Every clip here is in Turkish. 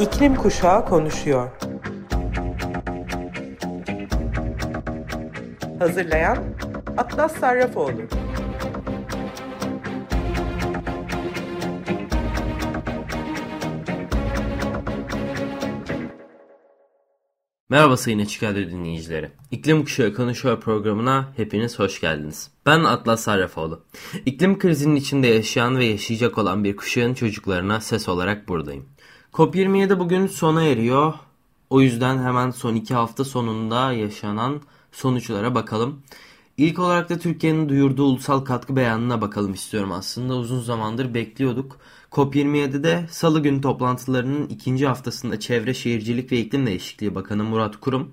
İklim Kuşağı konuşuyor. Hazırlayan Atlas Sarrafoğlu. Merhaba Sayın Açık Radyo dinleyicileri. İklim Kuşağı Konuşuyor programına hepiniz hoş geldiniz. Ben Atlas Sarrafoğlu. İklim krizinin içinde yaşayan ve yaşayacak olan bir kuşağın çocuklarına ses olarak buradayım. COP27 bugün sona eriyor. O yüzden hemen son iki hafta sonunda yaşanan sonuçlara bakalım. İlk olarak da Türkiye'nin duyurduğu ulusal katkı beyanına bakalım istiyorum aslında. Uzun zamandır bekliyorduk. COP27'de salı günü toplantılarının ikinci haftasında Çevre Şehircilik ve İklim Değişikliği Bakanı Murat Kurum,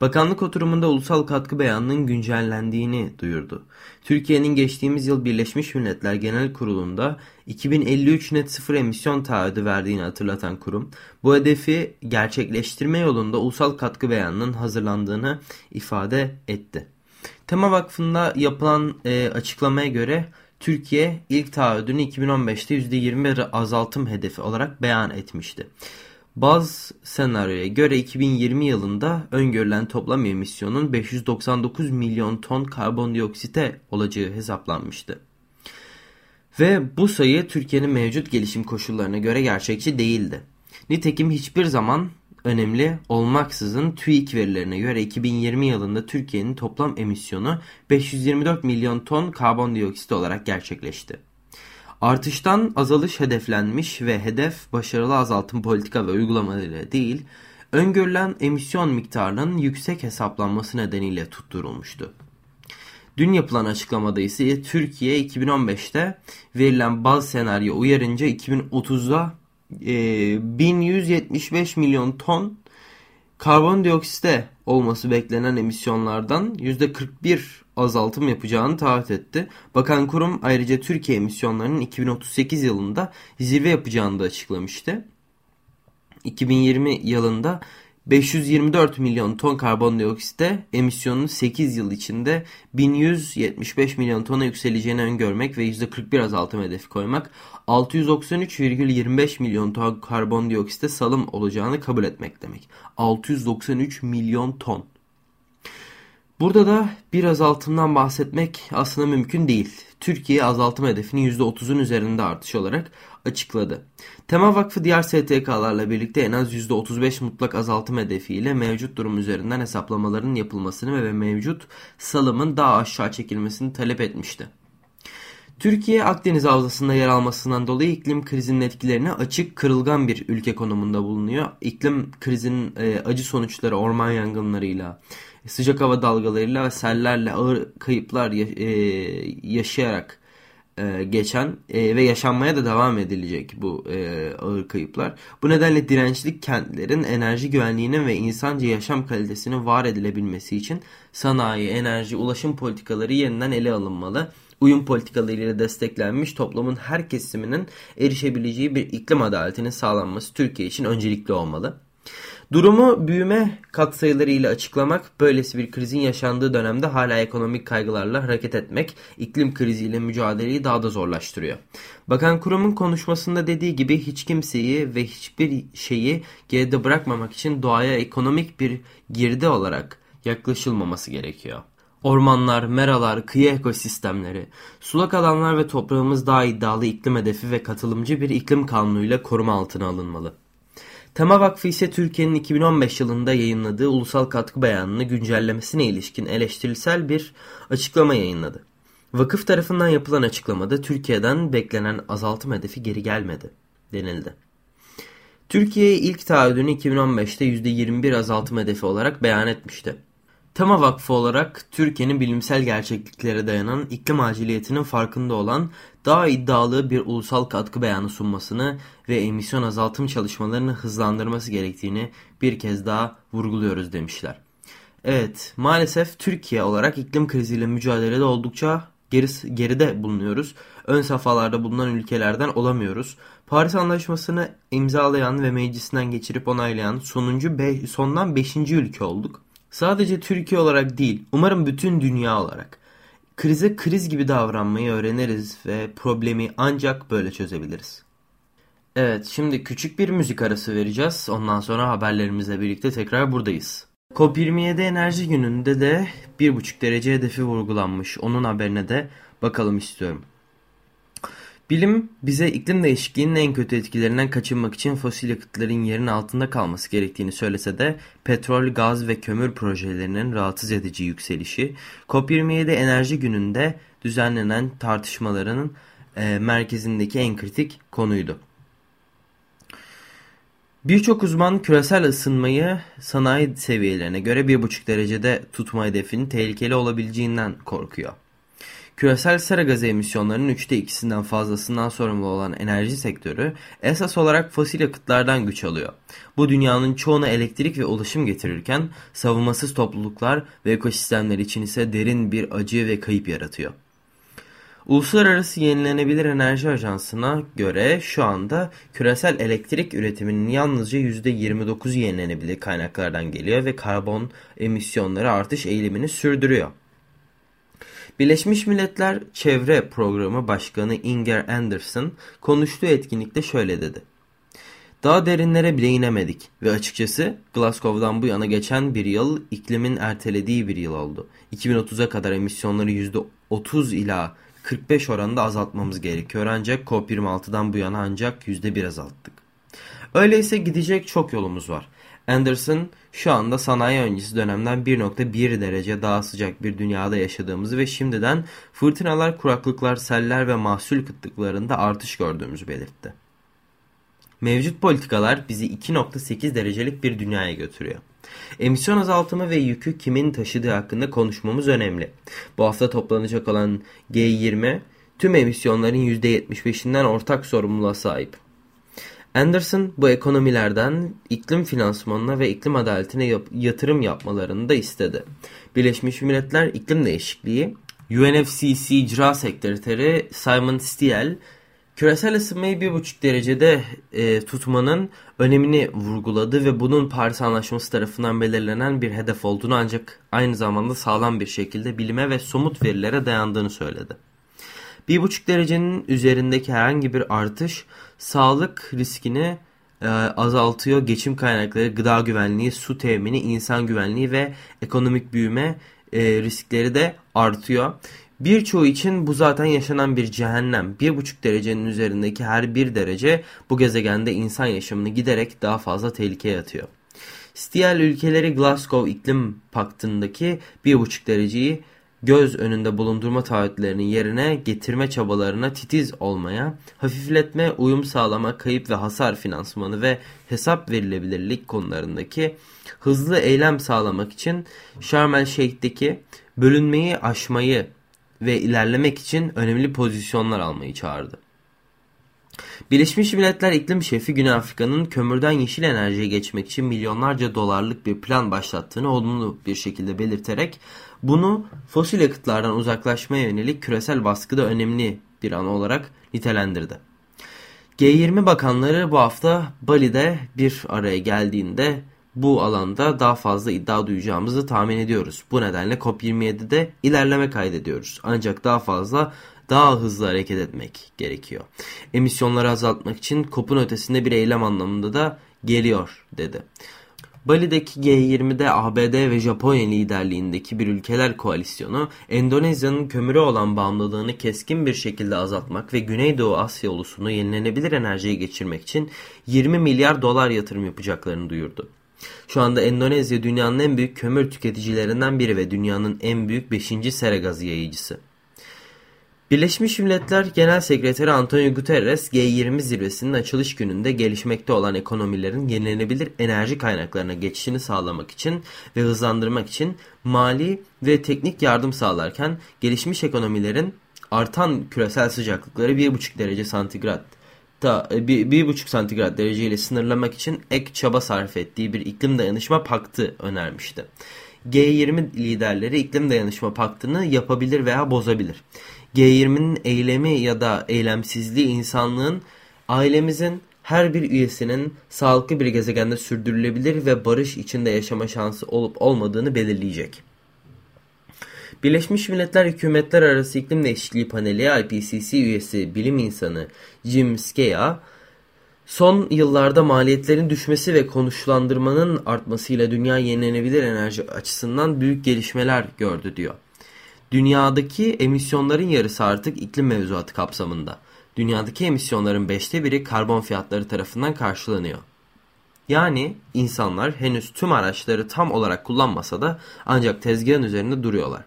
Bakanlık oturumunda ulusal katkı beyanının güncellendiğini duyurdu. Türkiye'nin geçtiğimiz yıl Birleşmiş Milletler Genel Kurulu'nda 2053 net sıfır emisyon taahhüdü verdiğini hatırlatan kurum, bu hedefi gerçekleştirme yolunda ulusal katkı beyanının hazırlandığını ifade etti. Tema Vakfı'nda yapılan e, açıklamaya göre Türkiye ilk taahhüdünü 2015'te %20 azaltım hedefi olarak beyan etmişti. Baz senaryoya göre 2020 yılında öngörülen toplam emisyonun 599 milyon ton karbondioksite olacağı hesaplanmıştı. Ve bu sayı Türkiye'nin mevcut gelişim koşullarına göre gerçekçi değildi. Nitekim hiçbir zaman önemli olmaksızın TÜİK verilerine göre 2020 yılında Türkiye'nin toplam emisyonu 524 milyon ton karbondioksit olarak gerçekleşti. Artıştan azalış hedeflenmiş ve hedef başarılı azaltım politika ve uygulamalarıyla değil, öngörülen emisyon miktarının yüksek hesaplanması nedeniyle tutturulmuştu. Dün yapılan açıklamada ise Türkiye 2015'te verilen baz senaryo uyarınca 2030'da e, 1175 milyon ton karbondioksite olması beklenen emisyonlardan %41 azaltım yapacağını taahhüt etti. Bakan kurum ayrıca Türkiye emisyonlarının 2038 yılında zirve yapacağını da açıklamıştı. 2020 yılında 524 milyon ton karbondioksite emisyonun 8 yıl içinde 1175 milyon tona yükseleceğini öngörmek ve %41 azaltım hedefi koymak 693,25 milyon ton karbondioksite salım olacağını kabul etmek demek. 693 milyon ton. Burada da bir azaltımdan bahsetmek aslında mümkün değil. Türkiye azaltım hedefini %30'un üzerinde artış olarak açıkladı. Tema Vakfı diğer STK'larla birlikte en az %35 mutlak azaltım hedefiyle mevcut durum üzerinden hesaplamaların yapılmasını ve mevcut salımın daha aşağı çekilmesini talep etmişti. Türkiye Akdeniz Havzası'nda yer almasından dolayı iklim krizinin etkilerine açık kırılgan bir ülke konumunda bulunuyor. İklim krizinin e, acı sonuçları orman yangınlarıyla, sıcak hava dalgalarıyla ve sellerle ağır kayıplar e, yaşayarak e, geçen e, ve yaşanmaya da devam edilecek bu e, ağır kayıplar. Bu nedenle dirençli kentlerin enerji güvenliğinin ve insanca yaşam kalitesinin var edilebilmesi için sanayi, enerji, ulaşım politikaları yeniden ele alınmalı. Uyum politikalarıyla desteklenmiş toplumun her kesiminin erişebileceği bir iklim adaletinin sağlanması Türkiye için öncelikli olmalı. Durumu büyüme katsayılarıyla açıklamak, böylesi bir krizin yaşandığı dönemde hala ekonomik kaygılarla hareket etmek, iklim kriziyle mücadeleyi daha da zorlaştırıyor. Bakan Kurum'un konuşmasında dediği gibi hiç kimseyi ve hiçbir şeyi geride bırakmamak için doğaya ekonomik bir girdi olarak yaklaşılmaması gerekiyor. Ormanlar, meralar, kıyı ekosistemleri, sulak alanlar ve toprağımız daha iddialı iklim hedefi ve katılımcı bir iklim kanunuyla koruma altına alınmalı. Tema Vakfı ise Türkiye'nin 2015 yılında yayınladığı ulusal katkı beyanını güncellemesine ilişkin eleştirisel bir açıklama yayınladı. Vakıf tarafından yapılan açıklamada Türkiye'den beklenen azaltım hedefi geri gelmedi denildi. Türkiye ilk taahhüdünü 2015'te %21 azaltım hedefi olarak beyan etmişti. Tema Vakfı olarak Türkiye'nin bilimsel gerçekliklere dayanan iklim aciliyetinin farkında olan daha iddialı bir ulusal katkı beyanı sunmasını ve emisyon azaltım çalışmalarını hızlandırması gerektiğini bir kez daha vurguluyoruz demişler. Evet maalesef Türkiye olarak iklim kriziyle mücadelede oldukça geri, geride bulunuyoruz. Ön safhalarda bulunan ülkelerden olamıyoruz. Paris Anlaşması'nı imzalayan ve meclisinden geçirip onaylayan sonuncu be, sondan 5. ülke olduk. Sadece Türkiye olarak değil, umarım bütün dünya olarak. Krize kriz gibi davranmayı öğreniriz ve problemi ancak böyle çözebiliriz. Evet, şimdi küçük bir müzik arası vereceğiz. Ondan sonra haberlerimizle birlikte tekrar buradayız. COP27 enerji gününde de 1,5 derece hedefi vurgulanmış. Onun haberine de bakalım istiyorum. Bilim bize iklim değişikliğinin en kötü etkilerinden kaçınmak için fosil yakıtların yerin altında kalması gerektiğini söylese de petrol, gaz ve kömür projelerinin rahatsız edici yükselişi COP27 enerji gününde düzenlenen tartışmaların e, merkezindeki en kritik konuydu. Birçok uzman küresel ısınmayı sanayi seviyelerine göre 1,5 derecede tutma hedefinin tehlikeli olabileceğinden korkuyor. Küresel sera gazı emisyonlarının üçte ikisinden fazlasından sorumlu olan enerji sektörü esas olarak fosil yakıtlardan güç alıyor. Bu dünyanın çoğuna elektrik ve ulaşım getirirken savunmasız topluluklar ve ekosistemler için ise derin bir acı ve kayıp yaratıyor. Uluslararası Yenilenebilir Enerji Ajansı'na göre şu anda küresel elektrik üretiminin yalnızca %29 yenilenebilir kaynaklardan geliyor ve karbon emisyonları artış eğilimini sürdürüyor. Birleşmiş Milletler Çevre Programı Başkanı Inger Anderson konuştuğu etkinlikte şöyle dedi. Daha derinlere bile inemedik ve açıkçası Glasgow'dan bu yana geçen bir yıl iklimin ertelediği bir yıl oldu. 2030'a kadar emisyonları %30 ila 45 oranında azaltmamız gerekiyor ancak COP26'dan bu yana ancak %1 azalttık. Öyleyse gidecek çok yolumuz var. Anderson şu anda sanayi öncesi dönemden 1.1 derece daha sıcak bir dünyada yaşadığımızı ve şimdiden fırtınalar, kuraklıklar, seller ve mahsul kıtlıklarında artış gördüğümüzü belirtti. Mevcut politikalar bizi 2.8 derecelik bir dünyaya götürüyor. Emisyon azaltımı ve yükü kimin taşıdığı hakkında konuşmamız önemli. Bu hafta toplanacak olan G20 tüm emisyonların %75'inden ortak sorumluluğa sahip. Anderson bu ekonomilerden iklim finansmanına ve iklim adaletine yap yatırım yapmalarını da istedi. Birleşmiş Milletler İklim Değişikliği UNFCCC İcra Sekreteri Simon Stiel küresel ısınmayı 1,5 derecede e, tutmanın önemini vurguladı ve bunun Paris Anlaşması tarafından belirlenen bir hedef olduğunu ancak aynı zamanda sağlam bir şekilde bilime ve somut verilere dayandığını söyledi. 1,5 derecenin üzerindeki herhangi bir artış sağlık riskini e, azaltıyor. Geçim kaynakları, gıda güvenliği, su temini, insan güvenliği ve ekonomik büyüme e, riskleri de artıyor. Birçoğu için bu zaten yaşanan bir cehennem. 1,5 derecenin üzerindeki her bir derece bu gezegende insan yaşamını giderek daha fazla tehlikeye atıyor. Stiel ülkeleri Glasgow İklim Paktı'ndaki 1,5 dereceyi göz önünde bulundurma taahhütlerinin yerine getirme çabalarına titiz olmaya, hafifletme, uyum sağlama, kayıp ve hasar finansmanı ve hesap verilebilirlik konularındaki hızlı eylem sağlamak için Sharm el Şeyh'teki bölünmeyi aşmayı ve ilerlemek için önemli pozisyonlar almayı çağırdı. Birleşmiş Milletler İklim Şefi Güney Afrika'nın kömürden yeşil enerjiye geçmek için milyonlarca dolarlık bir plan başlattığını olumlu bir şekilde belirterek bunu fosil yakıtlardan uzaklaşmaya yönelik küresel baskıda önemli bir an olarak nitelendirdi. G20 bakanları bu hafta Bali'de bir araya geldiğinde bu alanda daha fazla iddia duyacağımızı tahmin ediyoruz. Bu nedenle COP27'de ilerleme kaydediyoruz. Ancak daha fazla daha hızlı hareket etmek gerekiyor. Emisyonları azaltmak için COP'un ötesinde bir eylem anlamında da geliyor dedi. Bali'deki G20'de ABD ve Japonya liderliğindeki bir ülkeler koalisyonu Endonezya'nın kömüre olan bağımlılığını keskin bir şekilde azaltmak ve Güneydoğu Asya ulusunu yenilenebilir enerjiye geçirmek için 20 milyar dolar yatırım yapacaklarını duyurdu. Şu anda Endonezya dünyanın en büyük kömür tüketicilerinden biri ve dünyanın en büyük 5. sera gazı yayıcısı. Birleşmiş Milletler Genel Sekreteri Antonio Guterres G20 zirvesinin açılış gününde gelişmekte olan ekonomilerin yenilenebilir enerji kaynaklarına geçişini sağlamak için ve hızlandırmak için mali ve teknik yardım sağlarken gelişmiş ekonomilerin artan küresel sıcaklıkları 1,5 derece santigrat da 1,5 e, santigrat dereceyle sınırlamak için ek çaba sarf ettiği bir iklim dayanışma paktı önermişti. G20 liderleri iklim dayanışma paktını yapabilir veya bozabilir. G20'nin eylemi ya da eylemsizliği insanlığın ailemizin her bir üyesinin sağlıklı bir gezegende sürdürülebilir ve barış içinde yaşama şansı olup olmadığını belirleyecek. Birleşmiş Milletler Hükümetler Arası İklim Değişikliği Paneli IPCC üyesi bilim insanı Jim Skeya Son yıllarda maliyetlerin düşmesi ve konuşlandırmanın artmasıyla dünya yenilenebilir enerji açısından büyük gelişmeler gördü diyor. Dünyadaki emisyonların yarısı artık iklim mevzuatı kapsamında. Dünyadaki emisyonların beşte biri karbon fiyatları tarafından karşılanıyor. Yani insanlar henüz tüm araçları tam olarak kullanmasa da ancak tezgahın üzerinde duruyorlar.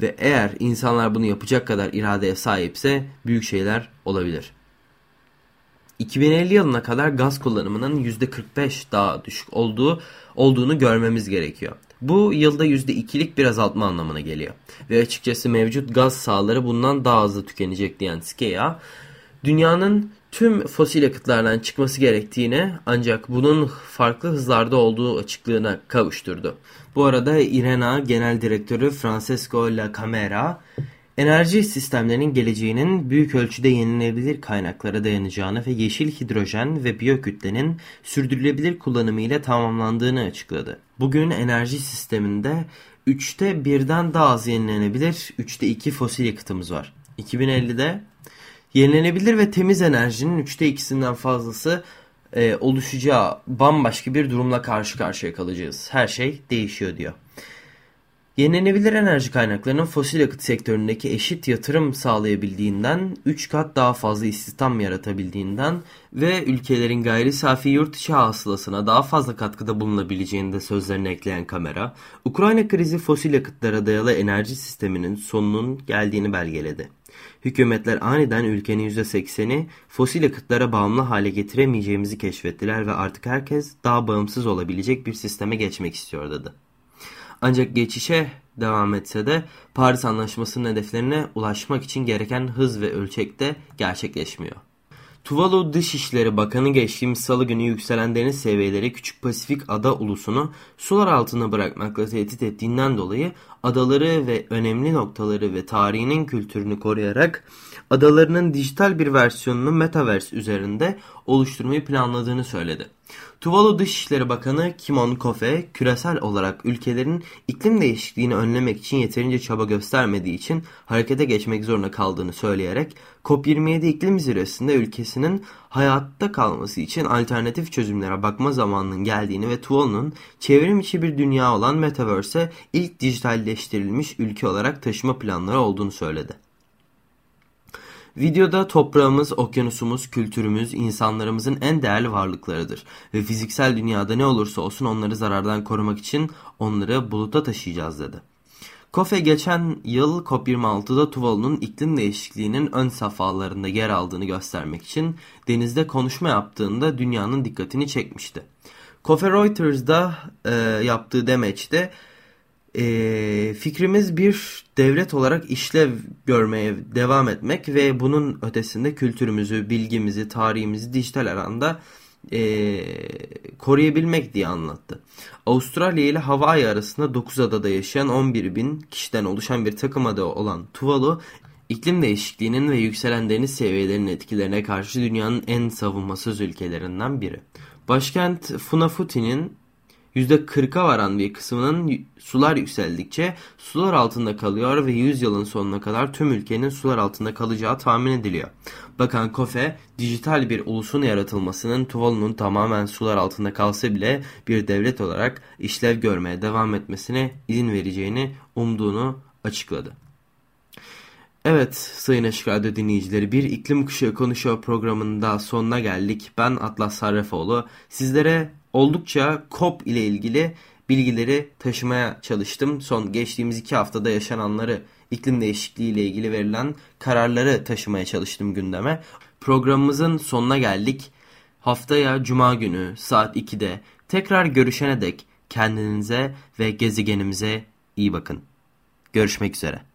Ve eğer insanlar bunu yapacak kadar iradeye sahipse büyük şeyler olabilir. 2050 yılına kadar gaz kullanımının %45 daha düşük olduğu olduğunu görmemiz gerekiyor. Bu yılda %2'lik bir azaltma anlamına geliyor. Ve açıkçası mevcut gaz sahaları bundan daha hızlı tükenecek diyen Skeya, dünyanın tüm fosil yakıtlardan çıkması gerektiğine ancak bunun farklı hızlarda olduğu açıklığına kavuşturdu. Bu arada IRENA Genel Direktörü Francesco La Camera, enerji sistemlerinin geleceğinin büyük ölçüde yenilenebilir kaynaklara dayanacağını ve yeşil hidrojen ve biyokütlenin sürdürülebilir kullanımı ile tamamlandığını açıkladı. Bugün enerji sisteminde 3'te birden daha az yenilenebilir, 3'te 2 fosil yakıtımız var. 2050'de Yenilenebilir ve temiz enerjinin üçte ikisinden fazlası e, oluşacağı bambaşka bir durumla karşı karşıya kalacağız. Her şey değişiyor diyor. Yenilenebilir enerji kaynaklarının fosil yakıt sektöründeki eşit yatırım sağlayabildiğinden, 3 kat daha fazla istihdam yaratabildiğinden ve ülkelerin gayri safi yurt içi hasılasına daha fazla katkıda bulunabileceğini de sözlerine ekleyen kamera, Ukrayna krizi fosil yakıtlara dayalı enerji sisteminin sonunun geldiğini belgeledi. Hükümetler aniden ülkenin %80'i fosil yakıtlara bağımlı hale getiremeyeceğimizi keşfettiler ve artık herkes daha bağımsız olabilecek bir sisteme geçmek istiyor dedi. Ancak geçişe devam etse de Paris Anlaşması'nın hedeflerine ulaşmak için gereken hız ve ölçekte gerçekleşmiyor. Tuvalu Dışişleri Bakanı geçtiğimiz salı günü yükselen deniz seviyeleri Küçük Pasifik ada ulusunu sular altına bırakmakla tehdit ettiğinden dolayı adaları ve önemli noktaları ve tarihinin kültürünü koruyarak adalarının dijital bir versiyonunu Metaverse üzerinde oluşturmayı planladığını söyledi. Tuvalu Dışişleri Bakanı Kimon Kofe, küresel olarak ülkelerin iklim değişikliğini önlemek için yeterince çaba göstermediği için harekete geçmek zorunda kaldığını söyleyerek COP27 iklim zirvesinde ülkesinin hayatta kalması için alternatif çözümlere bakma zamanının geldiğini ve Tuvalu'nun çevrim içi bir dünya olan Metaverse'e ilk dijitalleştirilmiş ülke olarak taşıma planları olduğunu söyledi. Videoda toprağımız, okyanusumuz, kültürümüz, insanlarımızın en değerli varlıklarıdır ve fiziksel dünyada ne olursa olsun onları zarardan korumak için onları buluta taşıyacağız dedi. Kofe geçen yıl COP26'da Tuvalu'nun iklim değişikliğinin ön safhalarında yer aldığını göstermek için denizde konuşma yaptığında dünyanın dikkatini çekmişti. Kofe Reuters'da e, yaptığı demeçte e, fikrimiz bir devlet olarak işlev görmeye devam etmek ve bunun ötesinde kültürümüzü, bilgimizi, tarihimizi dijital alanda e, koruyabilmek diye anlattı. Avustralya ile Hawaii arasında 9 adada yaşayan 11 bin kişiden oluşan bir takım ada olan Tuvalu, iklim değişikliğinin ve yükselen deniz seviyelerinin etkilerine karşı dünyanın en savunmasız ülkelerinden biri. Başkent Funafuti'nin %40'a varan bir kısmının sular yükseldikçe sular altında kalıyor ve 100 yılın sonuna kadar tüm ülkenin sular altında kalacağı tahmin ediliyor. Bakan Kofe, dijital bir ulusun yaratılmasının Tuvalu'nun tamamen sular altında kalsa bile bir devlet olarak işlev görmeye devam etmesine izin vereceğini umduğunu açıkladı. Evet Sayın Açık Radyo dinleyicileri bir iklim kuşağı konuşuyor programında sonuna geldik. Ben Atlas Sarrafoğlu. Sizlere oldukça COP ile ilgili bilgileri taşımaya çalıştım. Son geçtiğimiz iki haftada yaşananları, iklim değişikliği ile ilgili verilen kararları taşımaya çalıştım gündeme. Programımızın sonuna geldik. Haftaya Cuma günü saat 2'de tekrar görüşene dek kendinize ve gezegenimize iyi bakın. Görüşmek üzere.